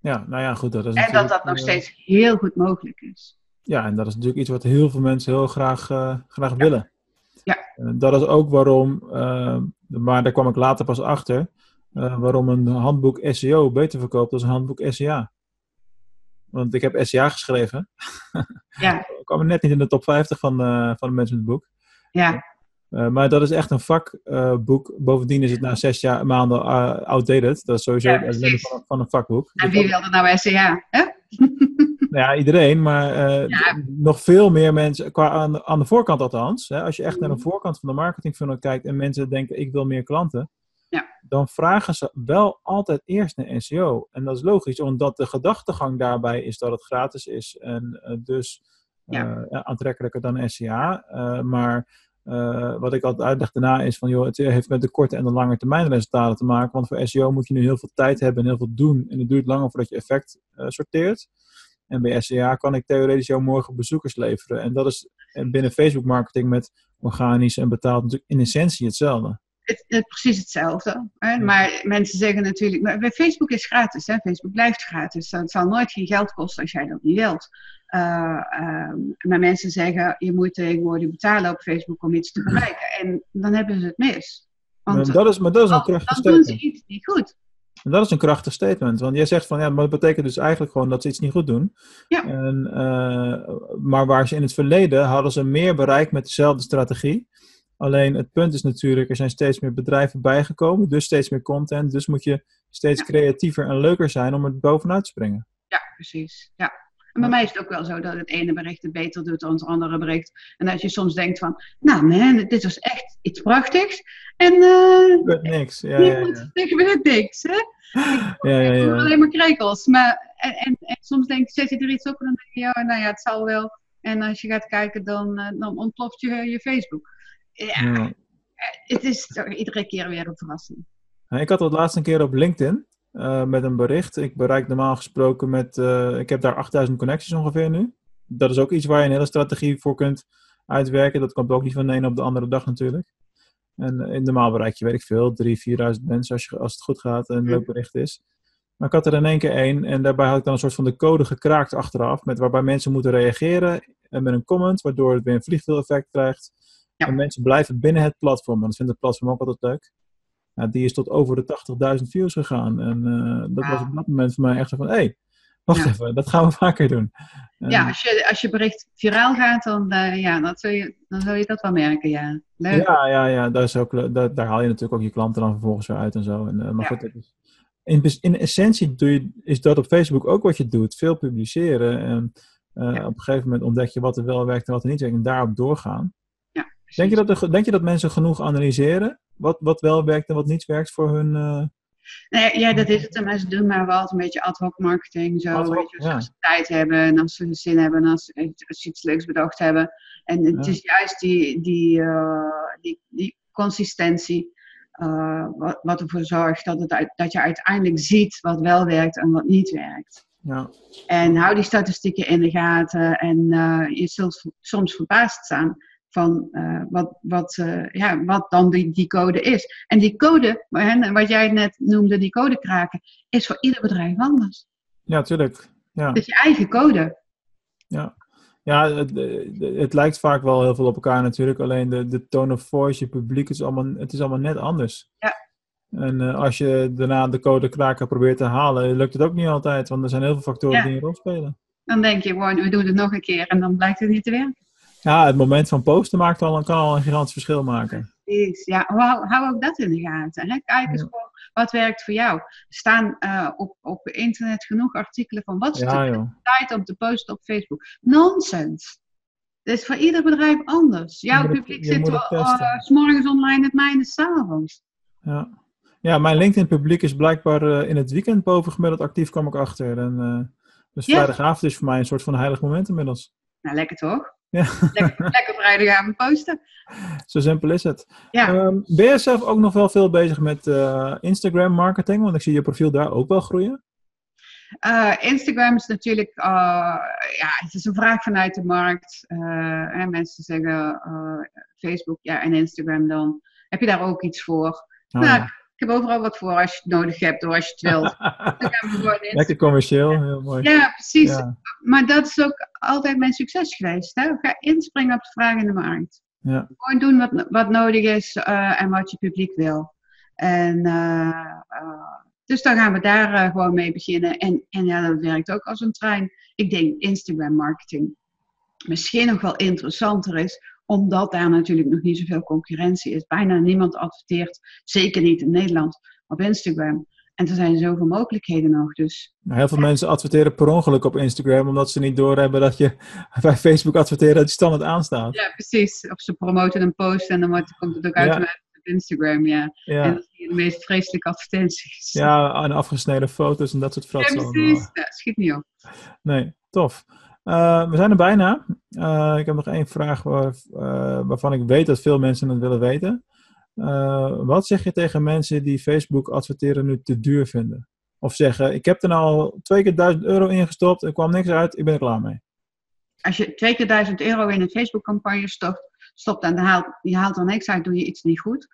Ja, nou ja, goed. Dat is En dat natuurlijk, dat nog steeds heel goed mogelijk is. Ja, en dat is natuurlijk iets wat heel veel mensen heel graag, eh, graag willen. Ja. Dat is ook waarom, eh, maar daar kwam ik later pas achter, eh, waarom een handboek SEO beter verkoopt dan een handboek SEA. Want ik heb SEA geschreven. Ja, *laughs* Ik kwam net niet in de top 50 van, van de mensen met het boek. ja, maar dat is echt een vakboek. Bovendien is het na zes jaar, maanden outdated. Dat is sowieso Ja, het van, een- van een vakboek. en wie wilde nou SCA? Hè? Nou ja, iedereen, maar eh, Ja. nog veel meer mensen, qua aan, de- aan de voorkant althans. Hè, als je echt naar de Mhm. voorkant van de marketing funnel kijkt en mensen denken, ik wil meer klanten. Ja. Dan vragen ze wel altijd eerst naar SEO. En dat is logisch, omdat de gedachtegang daarbij is dat het gratis is. En eh, dus Ja. eh, ja, aantrekkelijker dan SEA. Maar eh, wat ik altijd uitleg daarna is van, joh, het heeft met de korte en de lange termijn resultaten te maken. Want voor SEO moet je nu heel veel tijd hebben en heel veel doen. En het duurt langer voordat je effect eh, sorteert. En bij SEA kan ik theoretisch jou morgen bezoekers leveren. En dat is eh, binnen Facebook marketing met organisch en betaald natuurlijk in essentie hetzelfde. Het, het, precies hetzelfde. Hè? Maar mensen zeggen natuurlijk, maar bij Facebook is gratis, hè? Facebook blijft gratis. Het zal nooit geen geld kosten als jij dat niet wilt. Eh, ehm, maar mensen zeggen, je moet tegenwoordig betalen op Facebook om iets te bereiken. En dan hebben ze het mis. Want Maar dat is, maar dat is een krachtig dan doen ze statement. iets niet goed. En dat is een krachtig statement. Want jij zegt van ja, maar dat betekent dus eigenlijk gewoon dat ze iets niet goed doen. Ja. En, eh, maar waar ze in het verleden hadden ze meer bereikt met dezelfde strategie. Alleen het punt is natuurlijk, er zijn steeds meer bedrijven bijgekomen, dus steeds meer content. Dus moet je steeds Ja. creatiever en leuker zijn om er bovenuit te springen. Ja, precies. Ja. En bij mij is het ook wel zo dat het ene bericht het beter doet dan het andere bericht. En dat je soms denkt van, nou man, dit was echt iets prachtigs. En gebeurt niks. Ja, ja, ja. er gebeurt niks. Hè? *gasps* ja, ja, Ik ja. alleen maar krekels. Maar, en, en, en soms denk zet je er iets op en dan denk je, ja, nou ja, het zal wel. En als je gaat kijken, dan, eh, dan ontploft je je Facebook. Ja, Ja. het is toch iedere keer weer een verrassing. Ik had het laatst een keer op LinkedIn eh, met een bericht. Ik bereik normaal gesproken met, eh, ik heb daar 8000 connecties ongeveer nu. Dat is ook iets waar je een hele strategie voor kunt uitwerken. Dat komt ook niet van de ene op de andere dag natuurlijk. En eh, normaal bereik je, weet ik veel, 3.000, 4.000 mensen als, je, als het goed gaat en een leuk bericht is. Maar ik had er in één keer één en daarbij had ik dan een soort van de code gekraakt achteraf. Met waarbij mensen moeten reageren en met een comment, waardoor het weer een vliegwiel-effect krijgt. Ja. En mensen blijven binnen het platform. En dat vindt het platform ook altijd leuk. Ja, die is tot over de 80.000 views gegaan. En eh, dat was op dat moment voor mij echt zo van, hé, hey, wacht Ja. even, dat gaan we *laughs* vaker doen. En, Ja, als je, als je bericht viraal gaat, dan, eh, ja, dan, zul je, dan zul je dat wel merken, ja. Leuk. ja, ja, ja daar, is ook, daar, daar haal je natuurlijk ook je klanten dan vervolgens weer uit en zo. En, eh, maar Ja. goed, is- in, essentie doe je, is dat op Facebook ook wat je doet. Veel publiceren. En Ja. op een gegeven moment ontdek je wat er wel werkt en wat er niet werkt. En daarop doorgaan. Denk je, dat er, denk je dat mensen genoeg analyseren? Wat, wat wel werkt en wat niet werkt voor hun... eh, Nee, ja, dat is het. En mensen doen maar wel een beetje ad hoc marketing. Zo, hoc, weet je, ja. als ze tijd hebben en als ze zin hebben en als, ze- als ze iets leuks bedacht hebben. En het Ja. is juist die, die, eh, die, die consistentie eh, wat, wat ervoor zorgt dat, het, uit- dat je uiteindelijk ziet wat wel werkt en wat niet werkt. Ja. En hou die statistieken in de gaten. En je zult soms verbaasd staan van eh, wat, wat, eh, ja, wat dan die, die code is. En die code, hè, wat jij net noemde, die codekraken, is voor ieder bedrijf anders. ja, tuurlijk. Ja. Het is je eigen code. Ja, ja het, het lijkt vaak wel heel veel op elkaar natuurlijk. Alleen de, de tone of voice, je publiek, het is allemaal, het is allemaal net anders. Ja. En eh, als je daarna de code kraken probeert te halen, lukt het ook niet altijd. Want er zijn heel veel factoren Ja. die een rol spelen. Dan denk je gewoon, we doen het nog een keer en dan blijkt het niet te werken. Ja, het moment van posten maakt al, kan al een gigantisch verschil maken. Precies. Ja, hou, hou ook dat in de gaten. Hè? Kijk eens gewoon wat werkt voor jou. Er staan eh, op, op internet genoeg artikelen van wat is Ja, de joh. tijd om te posten op Facebook. Nonsens. Het is voor ieder bedrijf anders. Jouw moet publiek zit eh, 's morgens online, het mijne is 's avonds. Ja. ja, mijn LinkedIn-publiek is blijkbaar eh, in het weekend bovengemiddeld actief, kwam ik achter. En, dus vrijdagavond is voor mij een soort van heilig moment inmiddels. Nou, lekker toch? Ja. Lekker, lekker vrijdagavond posten. Zo simpel is het. Ja. Ehm, ben je zelf ook nog wel veel bezig met eh, Instagram marketing? Want ik zie je profiel daar ook wel groeien. Eh, Instagram is natuurlijk, eh, ja, het is een vraag vanuit de markt. Hè, mensen zeggen Facebook, ja, en Instagram dan. Heb je daar ook iets voor? Ah, Nou, ja. Ik heb overal wat voor als je het nodig hebt of als je het wilt. *laughs* Dan gaan we gewoon in. Lekker commercieel, heel mooi. Ja, precies. Ja, Maar dat is ook altijd mijn succes geweest. Hè? Ga inspringen op de vraag in de markt. ja. Gewoon doen wat, wat nodig is eh, en wat je publiek wil. En eh, eh, dus dan gaan we daar gewoon mee beginnen. En, en ja, dat werkt ook als een trein. Ik denk Instagram marketing misschien nog wel interessanter is, omdat daar natuurlijk nog niet zoveel concurrentie is. Bijna niemand adverteert, zeker niet in Nederland, op Instagram. En er zijn zoveel mogelijkheden nog. Dus Nou, heel veel mensen adverteren per ongeluk op Instagram, omdat ze niet doorhebben dat je *laughs* bij Facebook adverteert dat je standaard aanstaat. ja, precies. Of ze promoten een post en dan komt het ook Ja. automatisch op Instagram. Ja. En Ja, dan zie je de meest vreselijke advertenties. ja en afgesneden foto's en dat soort Ja, fratsen. allemaal. precies. Ja, schiet niet op. Nee, tof. Eh, we zijn er bijna. Eh, ik heb nog één vraag eh, waarvan ik weet dat veel mensen het willen weten. Wat zeg je tegen mensen die Facebook adverteren nu te duur vinden? Of zeggen, ik heb er nou al twee keer 1000 euro ingestopt, er kwam niks uit, ik ben er klaar mee. Als je twee keer duizend euro in een Facebook-campagne stopt, stopt en haalt, je haalt er niks uit, doe je iets niet goed.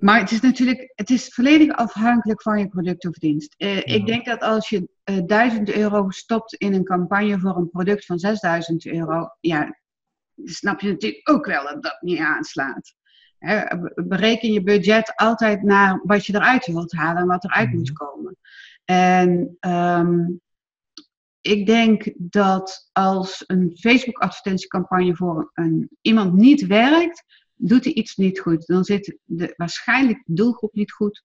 Maar het is natuurlijk, het is volledig afhankelijk van je product of dienst. Eh, Ik denk dat als je eh 1000 euro stopt in een campagne voor een product van 6000 euro, ja, snap je natuurlijk ook wel dat dat niet aanslaat. Hè, be- bereken je budget altijd naar wat je eruit wilt halen en wat eruit Mhm. moet komen. En ehm, ik denk dat als een Facebook-advertentiecampagne voor een, iemand niet werkt, doet hij iets niet goed. Dan zit de, waarschijnlijk de doelgroep niet goed.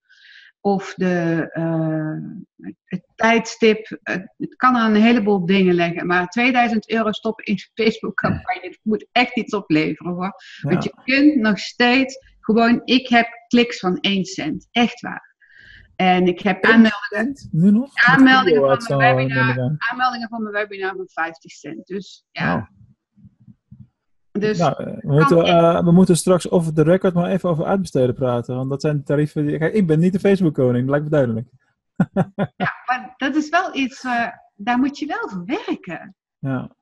Of de, eh, het tijdstip. eh, het kan aan een heleboel dingen leggen. Maar 2000 euro stoppen in een Facebook-campagne, dat moet echt iets opleveren hoor. Ja. Want je kunt nog steeds gewoon, ik heb kliks van 1 cent. Echt waar. En ik heb aanmeldingen, Nu nog? Aanmeldingen van mijn uitstaan, webinar. aanmeldingen van mijn webinar van 50 cent. Dus ja. Dus Nou, we, moeten, eh, we moeten straks over de record maar even over uitbesteden praten. Want dat zijn tarieven. Die... Kijk, ik ben niet de Facebook-koning, dat lijkt me duidelijk. *laughs* ja, maar dat is wel iets, eh, daar moet je wel voor werken. Ja,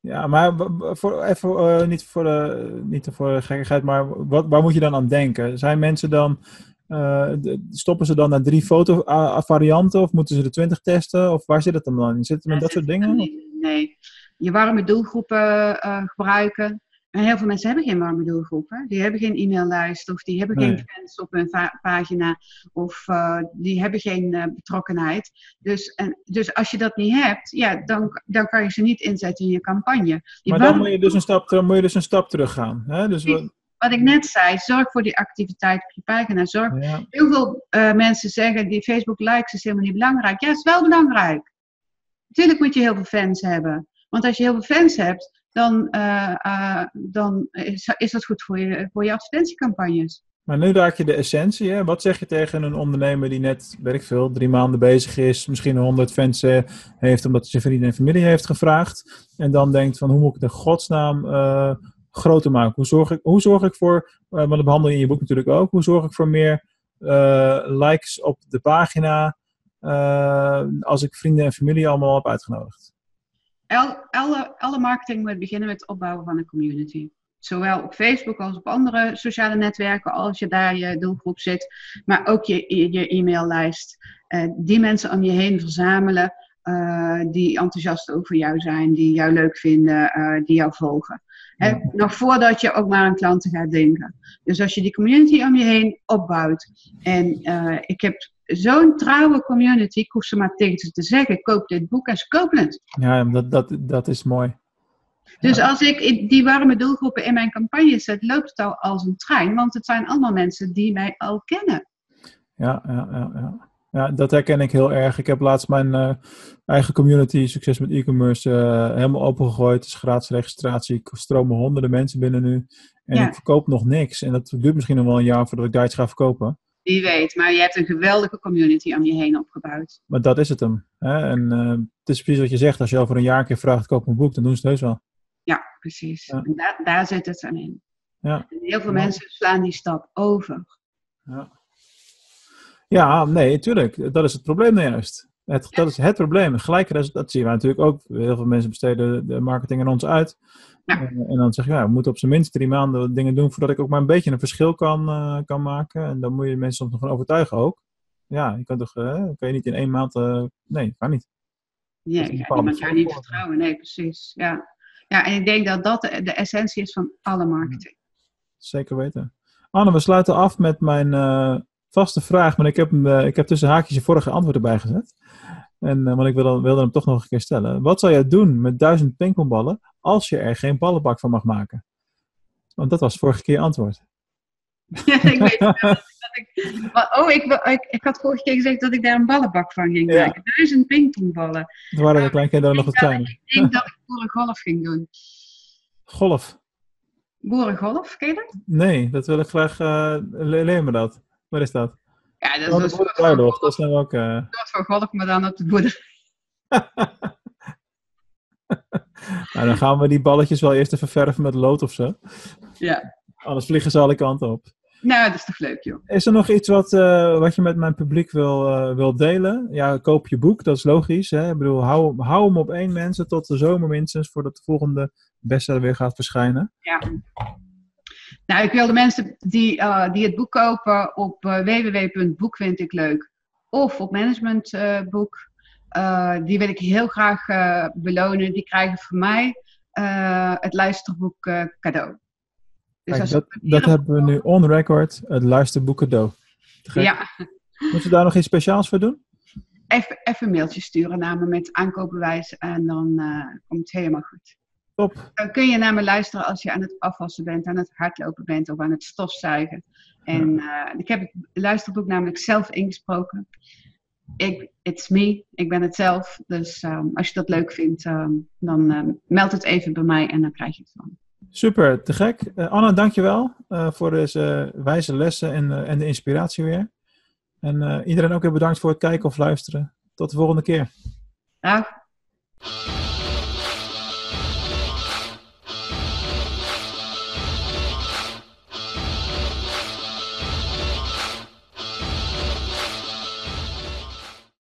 ja maar voor, even, eh, niet, voor de, niet voor de gekkigheid, maar wat, waar moet je dan aan denken? Zijn mensen dan, stoppen ze dan naar drie fotovarianten of moeten ze de twintig testen? Of waar zit het dan dan? in? Zit het met dat soort dingen? Nee, nee. Je warme doelgroepen eh, gebruiken. En heel veel mensen hebben geen warme doelgroepen. Die hebben geen e-maillijst of die hebben Nee. geen fans op hun pagina of eh, die hebben geen eh, betrokkenheid. Dus, en, dus als je dat niet hebt, ja, dan, dan kan je ze niet inzetten in je campagne. Die Maar dan moet je dus een stap, dan moet je dus een stap terug gaan. Hè? Dus we- wat ik net zei, zorg voor die activiteit op je pagina. Zorg. ja, Heel veel mensen zeggen die Facebook likes is helemaal niet belangrijk. Ja, is wel belangrijk. Natuurlijk moet je heel veel fans hebben. Want als je heel veel fans hebt, dan, eh, eh, dan is, dat goed voor je, voor je advertentiecampagnes. Maar nu raak je de essentie. Hè? Wat zeg je tegen een ondernemer die net, weet ik veel, drie maanden bezig is, misschien honderd fans eh, heeft omdat hij zijn vrienden en familie heeft gevraagd. En dan denkt van hoe moet ik de godsnaam groter maken? Hoe zorg ik, hoe zorg ik voor, want dat behandel je in je boek natuurlijk ook, hoe zorg ik voor meer likes op de pagina als ik vrienden en familie allemaal heb uitgenodigd? Alle, alle marketing moet beginnen met het opbouwen van een community. Zowel op Facebook als op andere sociale netwerken, als je daar je doelgroep zit. Maar ook je, je e-maillijst. Uh, die mensen om je heen verzamelen. Uh, die enthousiast over jou zijn, die jou leuk vinden, uh, die jou volgen. Hè? Nog voordat je ook maar aan klanten gaat denken. Dus als je die community om je heen opbouwt. En ik heb zo'n trouwe community, ik hoef ze maar tegen ze te zeggen: koop dit boek en ze kopen het. Ja, dat, dat, dat is mooi. Dus als ik die warme doelgroepen in mijn campagne zet, loopt het al als een trein, want het zijn allemaal mensen die mij al kennen. Ja, ja, ja, ja. ja dat herken ik heel erg. Ik heb laatst mijn uh, eigen community, succes met e-commerce, uh, helemaal opengegooid. Het is gratis registratie. Ik stromen honderden mensen binnen nu. En ja. ik verkoop nog niks. En dat duurt misschien nog wel een jaar voordat ik daar iets ga verkopen. Wie weet, maar je hebt een geweldige community om je heen opgebouwd. Maar dat is het hem. Hè? En uh, het is precies wat je zegt. Als je over een jaar een keer vraagt, koop een boek, dan doen ze het heus wel. Ja, precies. En daar, daar zit het aan in. Ja. En heel veel mensen slaan die stap over. Ja. ja, nee, tuurlijk. Dat is het probleem nou juist. Het, Dat is het probleem. Gelijk, dat zien wij natuurlijk ook. Heel veel mensen besteden de marketing aan ons uit. Ja. En, en, dan zeg je, ja, we moeten op zijn minst drie maanden dingen doen voordat ik ook maar een beetje een verschil kan, uh, kan maken. En dan moet je mensen soms nog van overtuigen ook. Ja, je kan toch, uh, kan je niet in één maand, uh, nee, kan niet. Nee, iemand jou niet vertrouwen, nee, precies. Ja. Ja, en ik denk dat dat de, de essentie is van alle marketing. Zeker weten. Anne, we sluiten af met mijn vaste vraag, maar ik heb, uh, ik heb tussen haakjes je vorige antwoord erbij gezet. En, uh, want ik wilde, wilde hem toch nog een keer stellen. Wat zou jij doen met duizend pingpongballen als je er geen ballenbak van mag maken? Want dat was vorige keer antwoord. ik weet *laughs* dat ik, oh, ik, ik, ik, had vorige keer gezegd dat ik daar een ballenbak van ging ja. maken. Duizend pingpongballen. Er waren de kleinkinderen nog wat kleiner. Ik denk dat ik boerengolf ging doen. Golf? Boerengolf, ken je dat? Nee, dat wil ik graag. Uh, leer me dat. Waar is dat? Ja, dat is oh, een soort Dat is nou ook. Uh... Van maar dan op de boerderij. *laughs* nou, dan gaan we die balletjes wel eerst even verven met lood of zo. Ja. Anders vliegen ze alle kanten op. Nou, dat is toch leuk, joh. Is er nog iets wat, uh, wat je met mijn publiek wil, uh, wil delen? Ja, koop je boek, dat is logisch. Hè? Ik bedoel, hou, hou hem op één mensen tot de zomer minstens, voordat de volgende bestseller weer gaat verschijnen. Ja. Nou, ik wil de mensen die, uh, die het boek kopen op www.boek vind ik leuk of op managementboek, die wil ik heel graag belonen. Die krijgen van mij het luisterboek cadeau. Dus Kijk, dat, dat hebben we nu on record, het luisterboek cadeau. Ja. Moet je daar nog iets speciaals voor doen? Even, even een mailtje sturen naar me met aankoopbewijs en dan uh, komt het helemaal goed. Top. Dan kun je naar me luisteren als je aan het afwassen bent, aan het hardlopen bent of aan het stofzuigen. En uh, ik heb het luisterboek namelijk zelf ingesproken. Ik, it's me, ik ben het zelf. Dus um, als je dat leuk vindt, um, dan um, meld het even bij mij en dan krijg je het van. Super, te gek. Uh, Anne, dankjewel uh, voor deze wijze lessen en, en de inspiratie weer. En iedereen ook weer bedankt voor het kijken of luisteren. Tot de volgende keer. Dag.